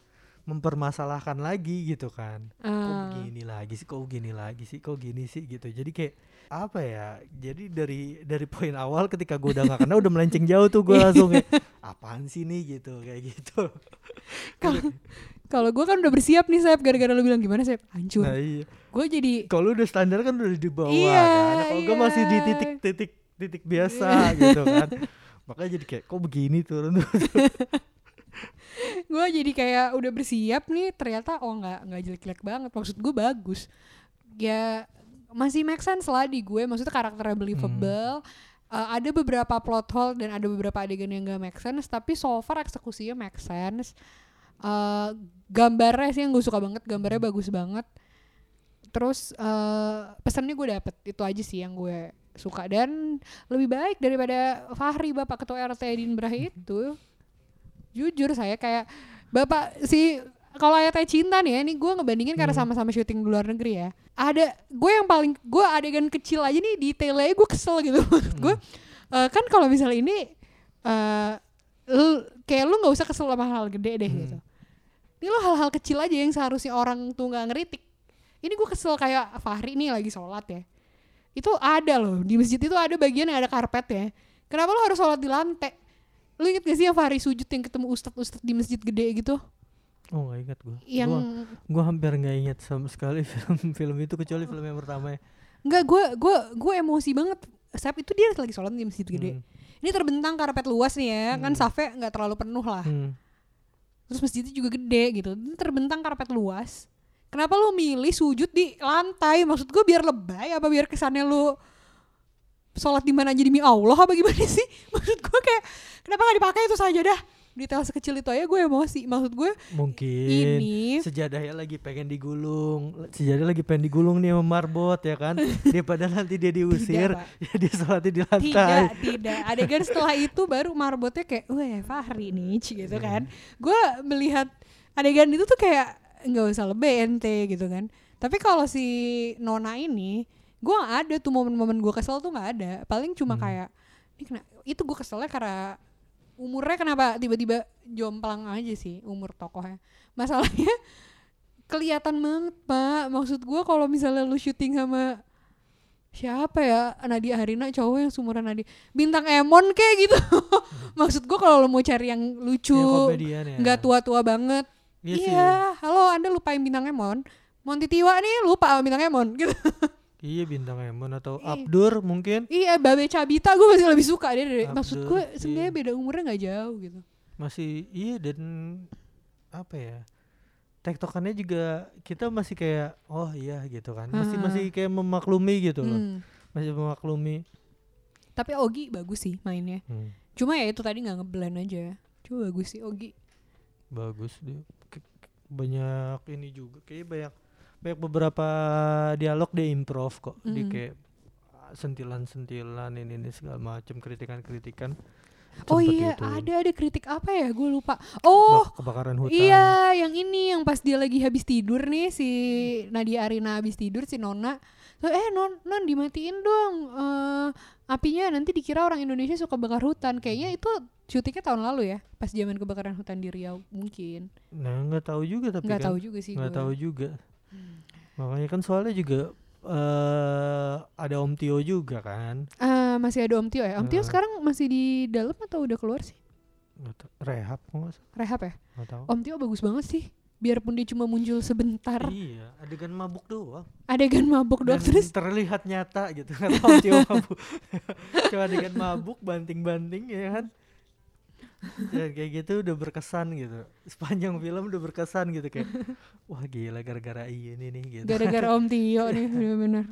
mempermasalahkan lagi gitu kan. Kok Ah. begini lagi sih kok gini lagi sih kok gini sih gitu. Jadi kayak apa ya jadi dari dari poin awal ketika gue udah nggak kena udah melenceng jauh tuh gue langsung kayak apaan sih nih? gitu kayak gitu. Kalau kalau gue kan udah bersiap nih Sep gara-gara lu bilang gimana Sep? Hancur. nah iya. Gue jadi kalau udah standar kan udah di bawah Iya, kan. Kalau gue masih di iya. titik-titik titik biasa gitu kan. Makanya jadi kayak kok begini turun gue jadi kayak udah bersiap nih ternyata oh nggak nggak jelek-jelek banget. Maksud gue bagus. Ya masih make sense lah di gue. Maksudnya karakternya believable. Uh, ada beberapa plot hole dan ada beberapa adegan yang gak make sense tapi so far eksekusinya make sense. Uh, gambarnya sih yang gue suka banget gambarnya bagus banget. Terus uh, pesannya gue dapet. Itu aja sih yang gue suka. Dan lebih baik daripada Fahri bapak ketua RT Edinburgh itu jujur saya kayak bapak si kalau ayatnya cinta nih ya ini gue ngebandingin karena Hmm. sama-sama syuting di luar negeri ya. Ada gue yang paling gue adegan kecil aja nih detailnya gue kesel gitu. Maksud gue eh, kan kalau misalnya ini eh lu kayak lu nggak usah kesel sama hal gede deh Hmm. gitu. Ini lo hal-hal kecil aja yang seharusnya orang tuh nggak ngeritik. Ini gue kesel kayak Fahri nih lagi sholat ya. Itu ada loh di masjid itu ada bagian yang ada karpet ya. Kenapa lo harus sholat di lantai lu inget gak sih yang Fahri sujud yang ketemu ustadz-ustadz di masjid gede gitu oh gak ingat gue yang gue hampir nggak ingat sama sekali film film itu kecuali film yang pertama ya Enggak, gue gue gue emosi banget. Saat itu dia lagi sholat di masjid gede. Hmm. Ini terbentang karpet luas nih ya, kan Hmm. safe nggak terlalu penuh lah. Hmm. Terus masjidnya juga gede gitu. Ini terbentang karpet luas. Kenapa lu milih sujud di lantai? Maksud gue biar lebay apa biar kesannya lu sholat di mana aja demi Allah apa gimana sih? Maksud gue kayak kenapa nggak dipakai itu saja dah? Detail sekecil itu aja gue emosi. Maksud gue mungkin ini sejadahnya lagi pengen digulung sejadah lagi pengen digulung nih sama marbot ya kan daripada nanti dia diusir Pak. ya dia sholatnya di lantai tidak tidak adegan setelah itu baru marbotnya kayak wah Fahri nih Ci," gitu kan gue melihat adegan itu tuh kayak nggak usah lebih ente gitu kan tapi kalau si Nona ini gue ada tuh momen-momen gue kesel tuh nggak ada. Paling cuma Hmm. kayak ini kena itu gue keselnya karena umurnya kenapa tiba-tiba jomplang aja sih umur tokohnya. Masalahnya kelihatan banget pak. Maksud gue kalau misalnya lu syuting sama siapa ya? Nadia Harina cowok yang sumuran Nadia. Bintang Emon kayak gitu. Maksud gue kalau lo mau cari yang lucu ya. nggak tua-tua banget. Iya iya halo anda lupain bintang Emon? Monty Tiwa nih lupa bintang Emon. Gitu Iya bintang Emon atau Ih. Abdur mungkin Iya, Babe Cabita gue masih lebih suka dia. dari- Maksud gue iya. sebenarnya beda umurnya nggak jauh gitu. masih iya dan apa ya tektokannya juga kita masih kayak oh iya gitu kan masih Haha. masih kayak memaklumi gitu loh Hmm. masih memaklumi Tapi Ogi bagus sih mainnya. Hmm, Cuma ya itu tadi nggak ngeblend aja. Cuma bagus sih Ogi. bagus dia banyak ini juga kayak banyak banyak beberapa dialog dia improv kok di Mm. kayak ah, sentilan-sentilan ini ini segala macam kritikan-kritikan Oh iya, itu. ada ada kritik apa ya? Gue lupa. Oh, Bak- kebakaran hutan Iya, yang ini yang pas dia lagi habis tidur nih si Nadia Arina habis tidur si Nona. Tuh, eh non non dimatiin dong eh apinya nanti dikira orang Indonesia suka bakar hutan. Kayaknya itu syutingnya tahun lalu ya, pas zaman kebakaran hutan di Riau mungkin. nah nggak tahu juga tapi Nggak kan tahu juga sih nggak tahu juga makanya kan soalnya juga eh ada Om Tio juga kan Ah, masih ada Om Tio ya. Om Tio Eh. sekarang masih di dalam atau udah keluar sih? Tahu. rehab nggak. Rehab ya? tahu Om Tio bagus banget sih. Biarpun dia cuma muncul sebentar, iya adegan mabuk doang adegan mabuk doang Dan terus terlihat nyata gitu Om Tio mabuk cuma adegan mabuk banting-banting ya kan dan kayak gitu udah berkesan gitu sepanjang film udah berkesan gitu kayak wah gila gara-gara ini nih gitu gara-gara Om Tio nih bener-bener.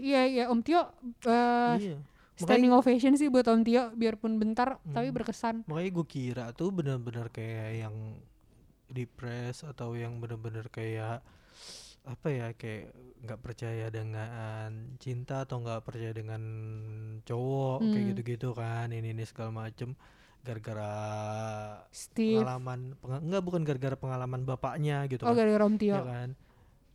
Iya iya Om Tio eh, iya standing ovation sih buat Om Tio biarpun bentar tapi Hmm. berkesan. makanya gue kira tuh benar-benar kayak yang depres atau yang benar-benar kayak apa ya kayak nggak percaya dengan cinta atau nggak percaya dengan cowok kayak Hmm. gitu-gitu kan ini ini segala macem gara-gara Steve. pengalaman penga- enggak bukan gara-gara pengalaman bapaknya gitu Oh kan gara-gara Om Tio. ya kan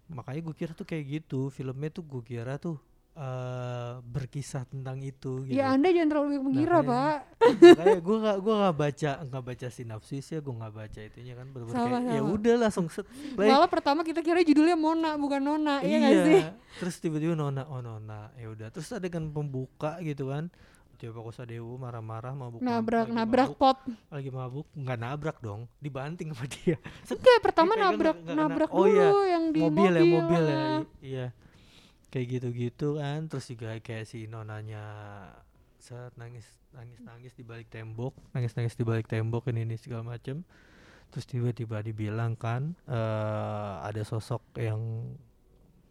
makanya gue kira tuh kayak gitu filmnya tuh gue kira tuh eh berkisah tentang itu gitu Ya Anda jangan terlalu banyak mengira, Makanya- Pak. kayak gue gak gue nggak baca nggak baca sinopsis ya gue nggak baca itunya kan bener Sama, kayak ya udah langsung set play. Malah pertama kita kira judulnya Mona bukan Nona, iya nggak sih? terus tiba-tiba nona oh nona ya udah terus ada kan pembuka gitu kan coba Kosadewu marah-marah mabuk Nabrak lagi nabrak mabuk, pot. lagi mabuk nggak nabrak dong dibanting sama dia Enggak, pertama nabrak kena. nabrak Oh, iya. dulu yang di mobil ya mobil ya ah. i- iya kayak gitu-gitu kan terus juga kayak si nonanya saat nangis nangis nangis di balik tembok nangis nangis di balik tembok ini ini segala macem terus tiba-tiba dibilang kan eh ada sosok yang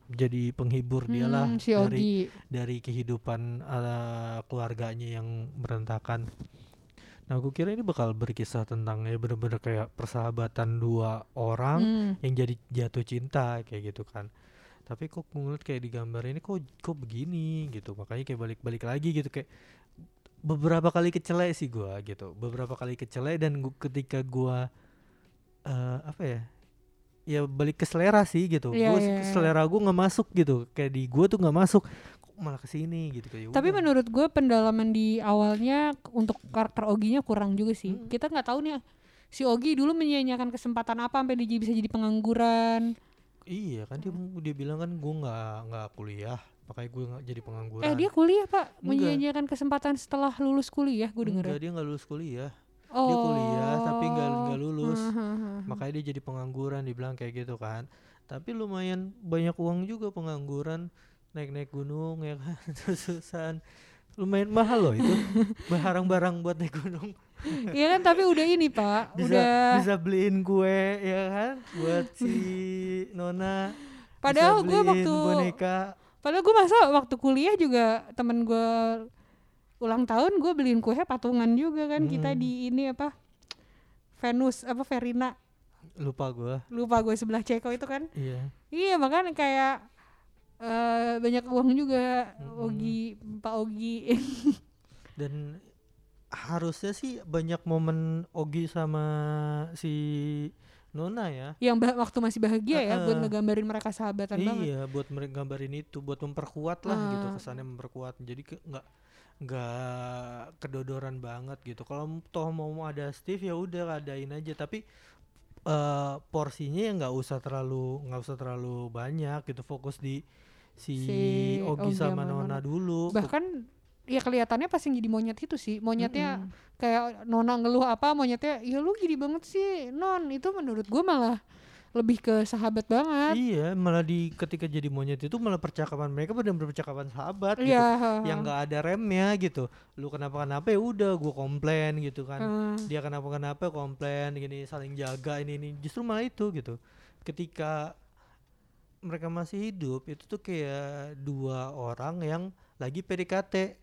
jadi penghibur dia lah Hmm, si dari dari kehidupan eh, keluarganya yang berantakan. Nah, aku kira ini bakal berkisah tentang ya bener-bener kayak persahabatan dua orang Hmm. yang jadi jatuh cinta kayak gitu kan. Tapi kok ngeliat kayak di gambar ini kok kok begini gitu. Makanya kayak balik-balik lagi gitu kayak beberapa kali kecele sih gua gitu. Beberapa kali kecele dan gua, ketika gua eh apa ya? Ya balik ke selera sih gitu. Iya, gua iya, iya. selera gua nggak masuk gitu. Kayak di gua tuh nggak masuk. Kok malah ke sini gitu kayak Tapi udah. menurut gue pendalaman di awalnya untuk karakter Oginya kurang juga sih. Hmm. Kita nggak tahu nih si Ogi dulu menyanyiakan kesempatan apa sampai dia bisa jadi pengangguran. Iya kan dia dia bilang kan gua nggak nggak kuliah. Makanya gue nggak jadi pengangguran. Eh dia kuliah pak, menyanyiakan kesempatan setelah lulus kuliah gue denger. Enggak, dia nggak lulus kuliah. Oh. Dia kuliah tapi nggak nggak lulus. Hahaha. makanya dia jadi pengangguran dibilang kayak gitu kan tapi lumayan banyak uang juga pengangguran naik-naik gunung ya kan terus-terusan lumayan mahal loh itu barang-barang buat naik gunung Iya kan tapi udah ini pak, bisa udah. bisa beliin kue ya kan buat si Nona Padahal gue waktu, boneka padahal gue masa waktu kuliah juga temen gue ulang tahun gue beliin kue patungan juga kan kita Mm. di ini apa Venus apa Verina. Lupa gua. Lupa gue sebelah Ceko itu kan. Iya. Iya makanya kayak eh banyak uang juga Mm-mm. Ogi Pak Ogi. Dan harusnya sih banyak momen Ogi sama si Nona ya. Yang bah- waktu masih bahagia ya buat ngegambarin mereka sahabatan banget. iya buat gambarin itu buat memperkuat lah gitu Ah. kesannya memperkuat. Jadi ke, nggak kedodoran banget gitu. Kalau toh mau ada Steve ya udah adain aja. Tapi eh porsinya ya nggak usah terlalu nggak usah terlalu banyak gitu. Fokus di si, Si Ogi Ogi sama Nona Nona. dulu. Bahkan ya kelihatannya pas yang jadi monyet itu sih. Monyetnya Mm-mm. kayak nona ngeluh apa monyetnya ya lu gini banget sih non. Itu menurut gue malah lebih ke sahabat banget. Iya, malah di ketika jadi monyet itu malah percakapan mereka benar-benar percakapan sahabat gitu. Iya. Yang nggak ada remnya gitu. Lu kenapa-kenapa ya udah gua komplain gitu kan. Eh, Dia kenapa-kenapa komplain gini saling jaga ini ini justru malah itu gitu. Ketika mereka masih hidup itu tuh kayak dua orang yang lagi PDKT.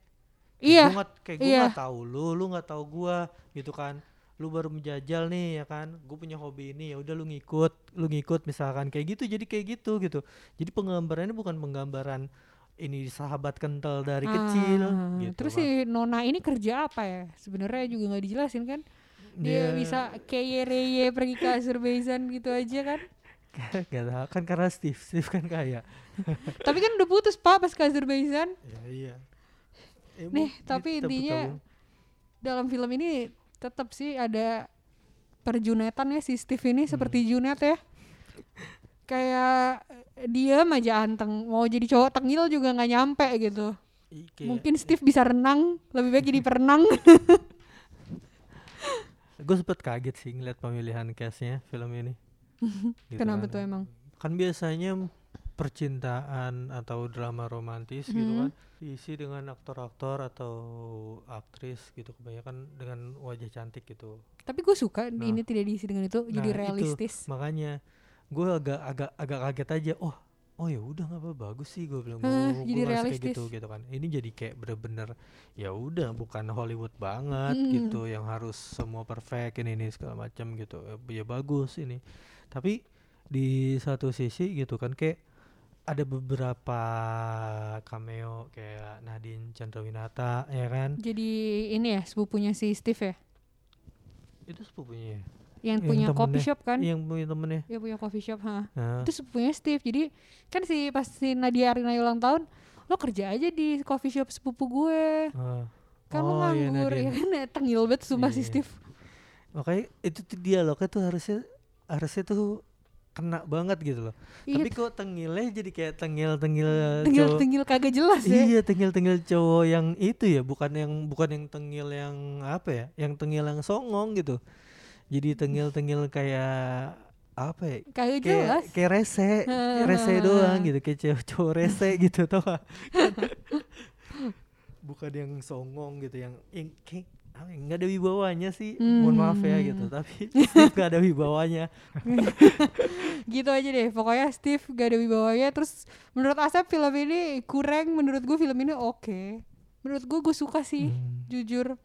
Iya. Gua nggak- kayak gue iya. nggak tahu lu, lu nggak tahu gua gitu kan. Lu baru menjajal nih ya kan. Gue punya hobi ini ya udah lu ngikut, lu ngikut misalkan kayak gitu. Jadi kayak gitu gitu. Jadi penggambarannya bukan penggambaran ini sahabat kental dari kecil Ah, gitu. Terus si Nona ini kerja apa ya? Sebenarnya juga nggak dijelasin kan? Dia bisa keye reye pergi ke Azerbaijan gitu aja kan? Gak tahu kan karena Steve, Steve kan kaya. Tapi kan udah putus pak pas ke Azerbaijan. Ya iya. Ya, Nih, tapi intinya dalam film ini tetap sih ada perjunetan ya si Steve ini Hmm. seperti Junet ya. Kayak dia aja anteng mau jadi cowok tengil juga nggak nyampe gitu. I- kayak- Mungkin Steve bisa renang, lebih baik jadi perenang. gue sempet kaget sih ngeliat pemilihan castnya film ini. Gitu Kenapa kan. tuh emang? Kan biasanya percintaan atau drama romantis gitu Mhm. kan diisi dengan aktor-aktor atau aktris gitu kebanyakan dengan wajah cantik gitu. Tapi gue suka Nah. ini tidak diisi dengan itu, jadi Nah, itu. realistis. Makanya gue agak agak agak kaget aja. Oh oh ya udah nggak apa bagus sih gue bilang Hah, gue jadi kayak realistis. gitu gitu kan. Ini jadi kayak bener-bener ya udah bukan Hollywood banget Mm. gitu yang harus semua perfect ini ini segala macam gitu. Ya, ya bagus ini. Tapi di satu sisi gitu kan kayak ada beberapa cameo kayak Nadine Chandrawinata ya kan Jadi ini ya sepupunya si Steve ya, itu sepupunya ya? yang, Yang punya coffee temennya. shop kan? yang punya temennya Dia punya coffee shop, ha. nah, Itu sepupunya Steve. Jadi kan si pas si Nadia Arina ulang tahun, lo kerja aja di coffee shop sepupu gue. Kan lo Oh, iya, nganggur ya Nadine. kan tengil banget sumpah si Iya. Steve. makanya itu tuh dialognya tuh harusnya harusnya tuh kena banget gitu loh Iya, tapi kok tengilnya jadi kayak tengil tengil tengil cowok tengil kagak jelas ya. iya tengil tengil cowok yang itu ya bukan yang bukan yang tengil yang apa ya yang tengil yang songong gitu jadi tengil tengil kayak apa ya Kagak kayak jelas. kayak rese rese doang gitu kayak cowok, cowok rese gitu tau gak? bukan yang songong gitu yang yang kayak ya, nggak ada wibawanya sih. Mohon maaf ya gitu. Hmm. tapi Steve nggak ada wibawanya. Gitu aja deh. Pokoknya Steve gak ada wibawanya. Terus menurut Asep film ini kurang. Menurut gue film ini oke. Menurut gue gue suka sih Hmm. jujur.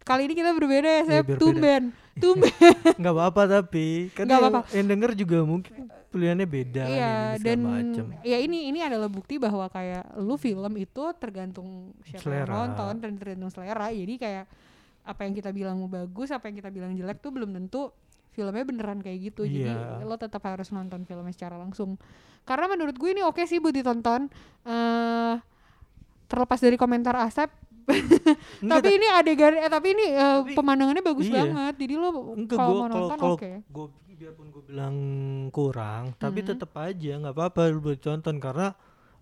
Kali ini kita berbeda ya Iya, Sep berbeda. tumben. Tumben. Nggak apa-apa tapi kan Nggak yang, apa-apa. yang denger juga mungkin pilihannya beda kan iya ini dan macem. ya ini ini adalah bukti bahwa kayak lu film itu tergantung siapa yang Selera. nonton dan tergantung selera. Jadi kayak apa yang kita bilang bagus apa yang kita bilang jelek tuh belum tentu filmnya beneran kayak gitu. Jadi Iya. lo tetap harus nonton filmnya secara langsung. Karena menurut gue ini oke sih buat ditonton. Eh terlepas dari komentar Asep. Tapi ini adegan eh tapi ini eh, Tapi- pemandangannya bagus iya. banget. Jadi lo kalau mau nonton oke. gue biarpun gue bilang kurang tapi Mhm. tetap aja nggak apa-apa lu tonton karena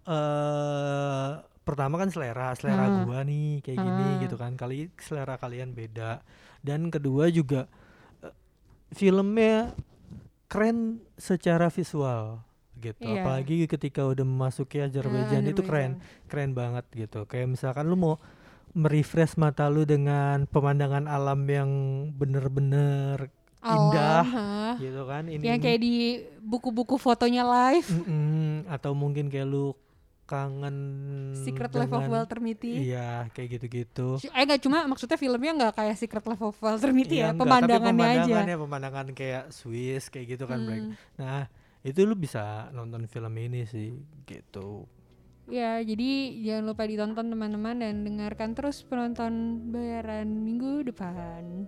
eh pertama kan selera selera Ah. gua nih kayak gini Ah. gitu kan. Kali selera kalian beda. Dan kedua juga eh, filmnya keren secara visual gitu. Iya. apalagi ketika udah memasuki Azerbaijan itu keren keren banget gitu. Kayak misalkan lu mau merefresh mata lu dengan pemandangan alam yang bener-bener indah Alam, gitu kan ini yang kayak di buku-buku fotonya live. Mm-mm, atau mungkin kayak lu kangen Secret Life of Walter Mitty iya kayak gitu-gitu eh nggak cuma maksudnya filmnya nggak kayak Secret Life of Walter Mitty ya Iya, enggak, tapi pemandangannya aja pemandangannya pemandangan kayak Swiss kayak gitu kan. Hmm. nah itu lu bisa nonton film ini sih gitu Ya, jadi jangan lupa ditonton teman-teman dan dengarkan terus penonton bayaran minggu depan.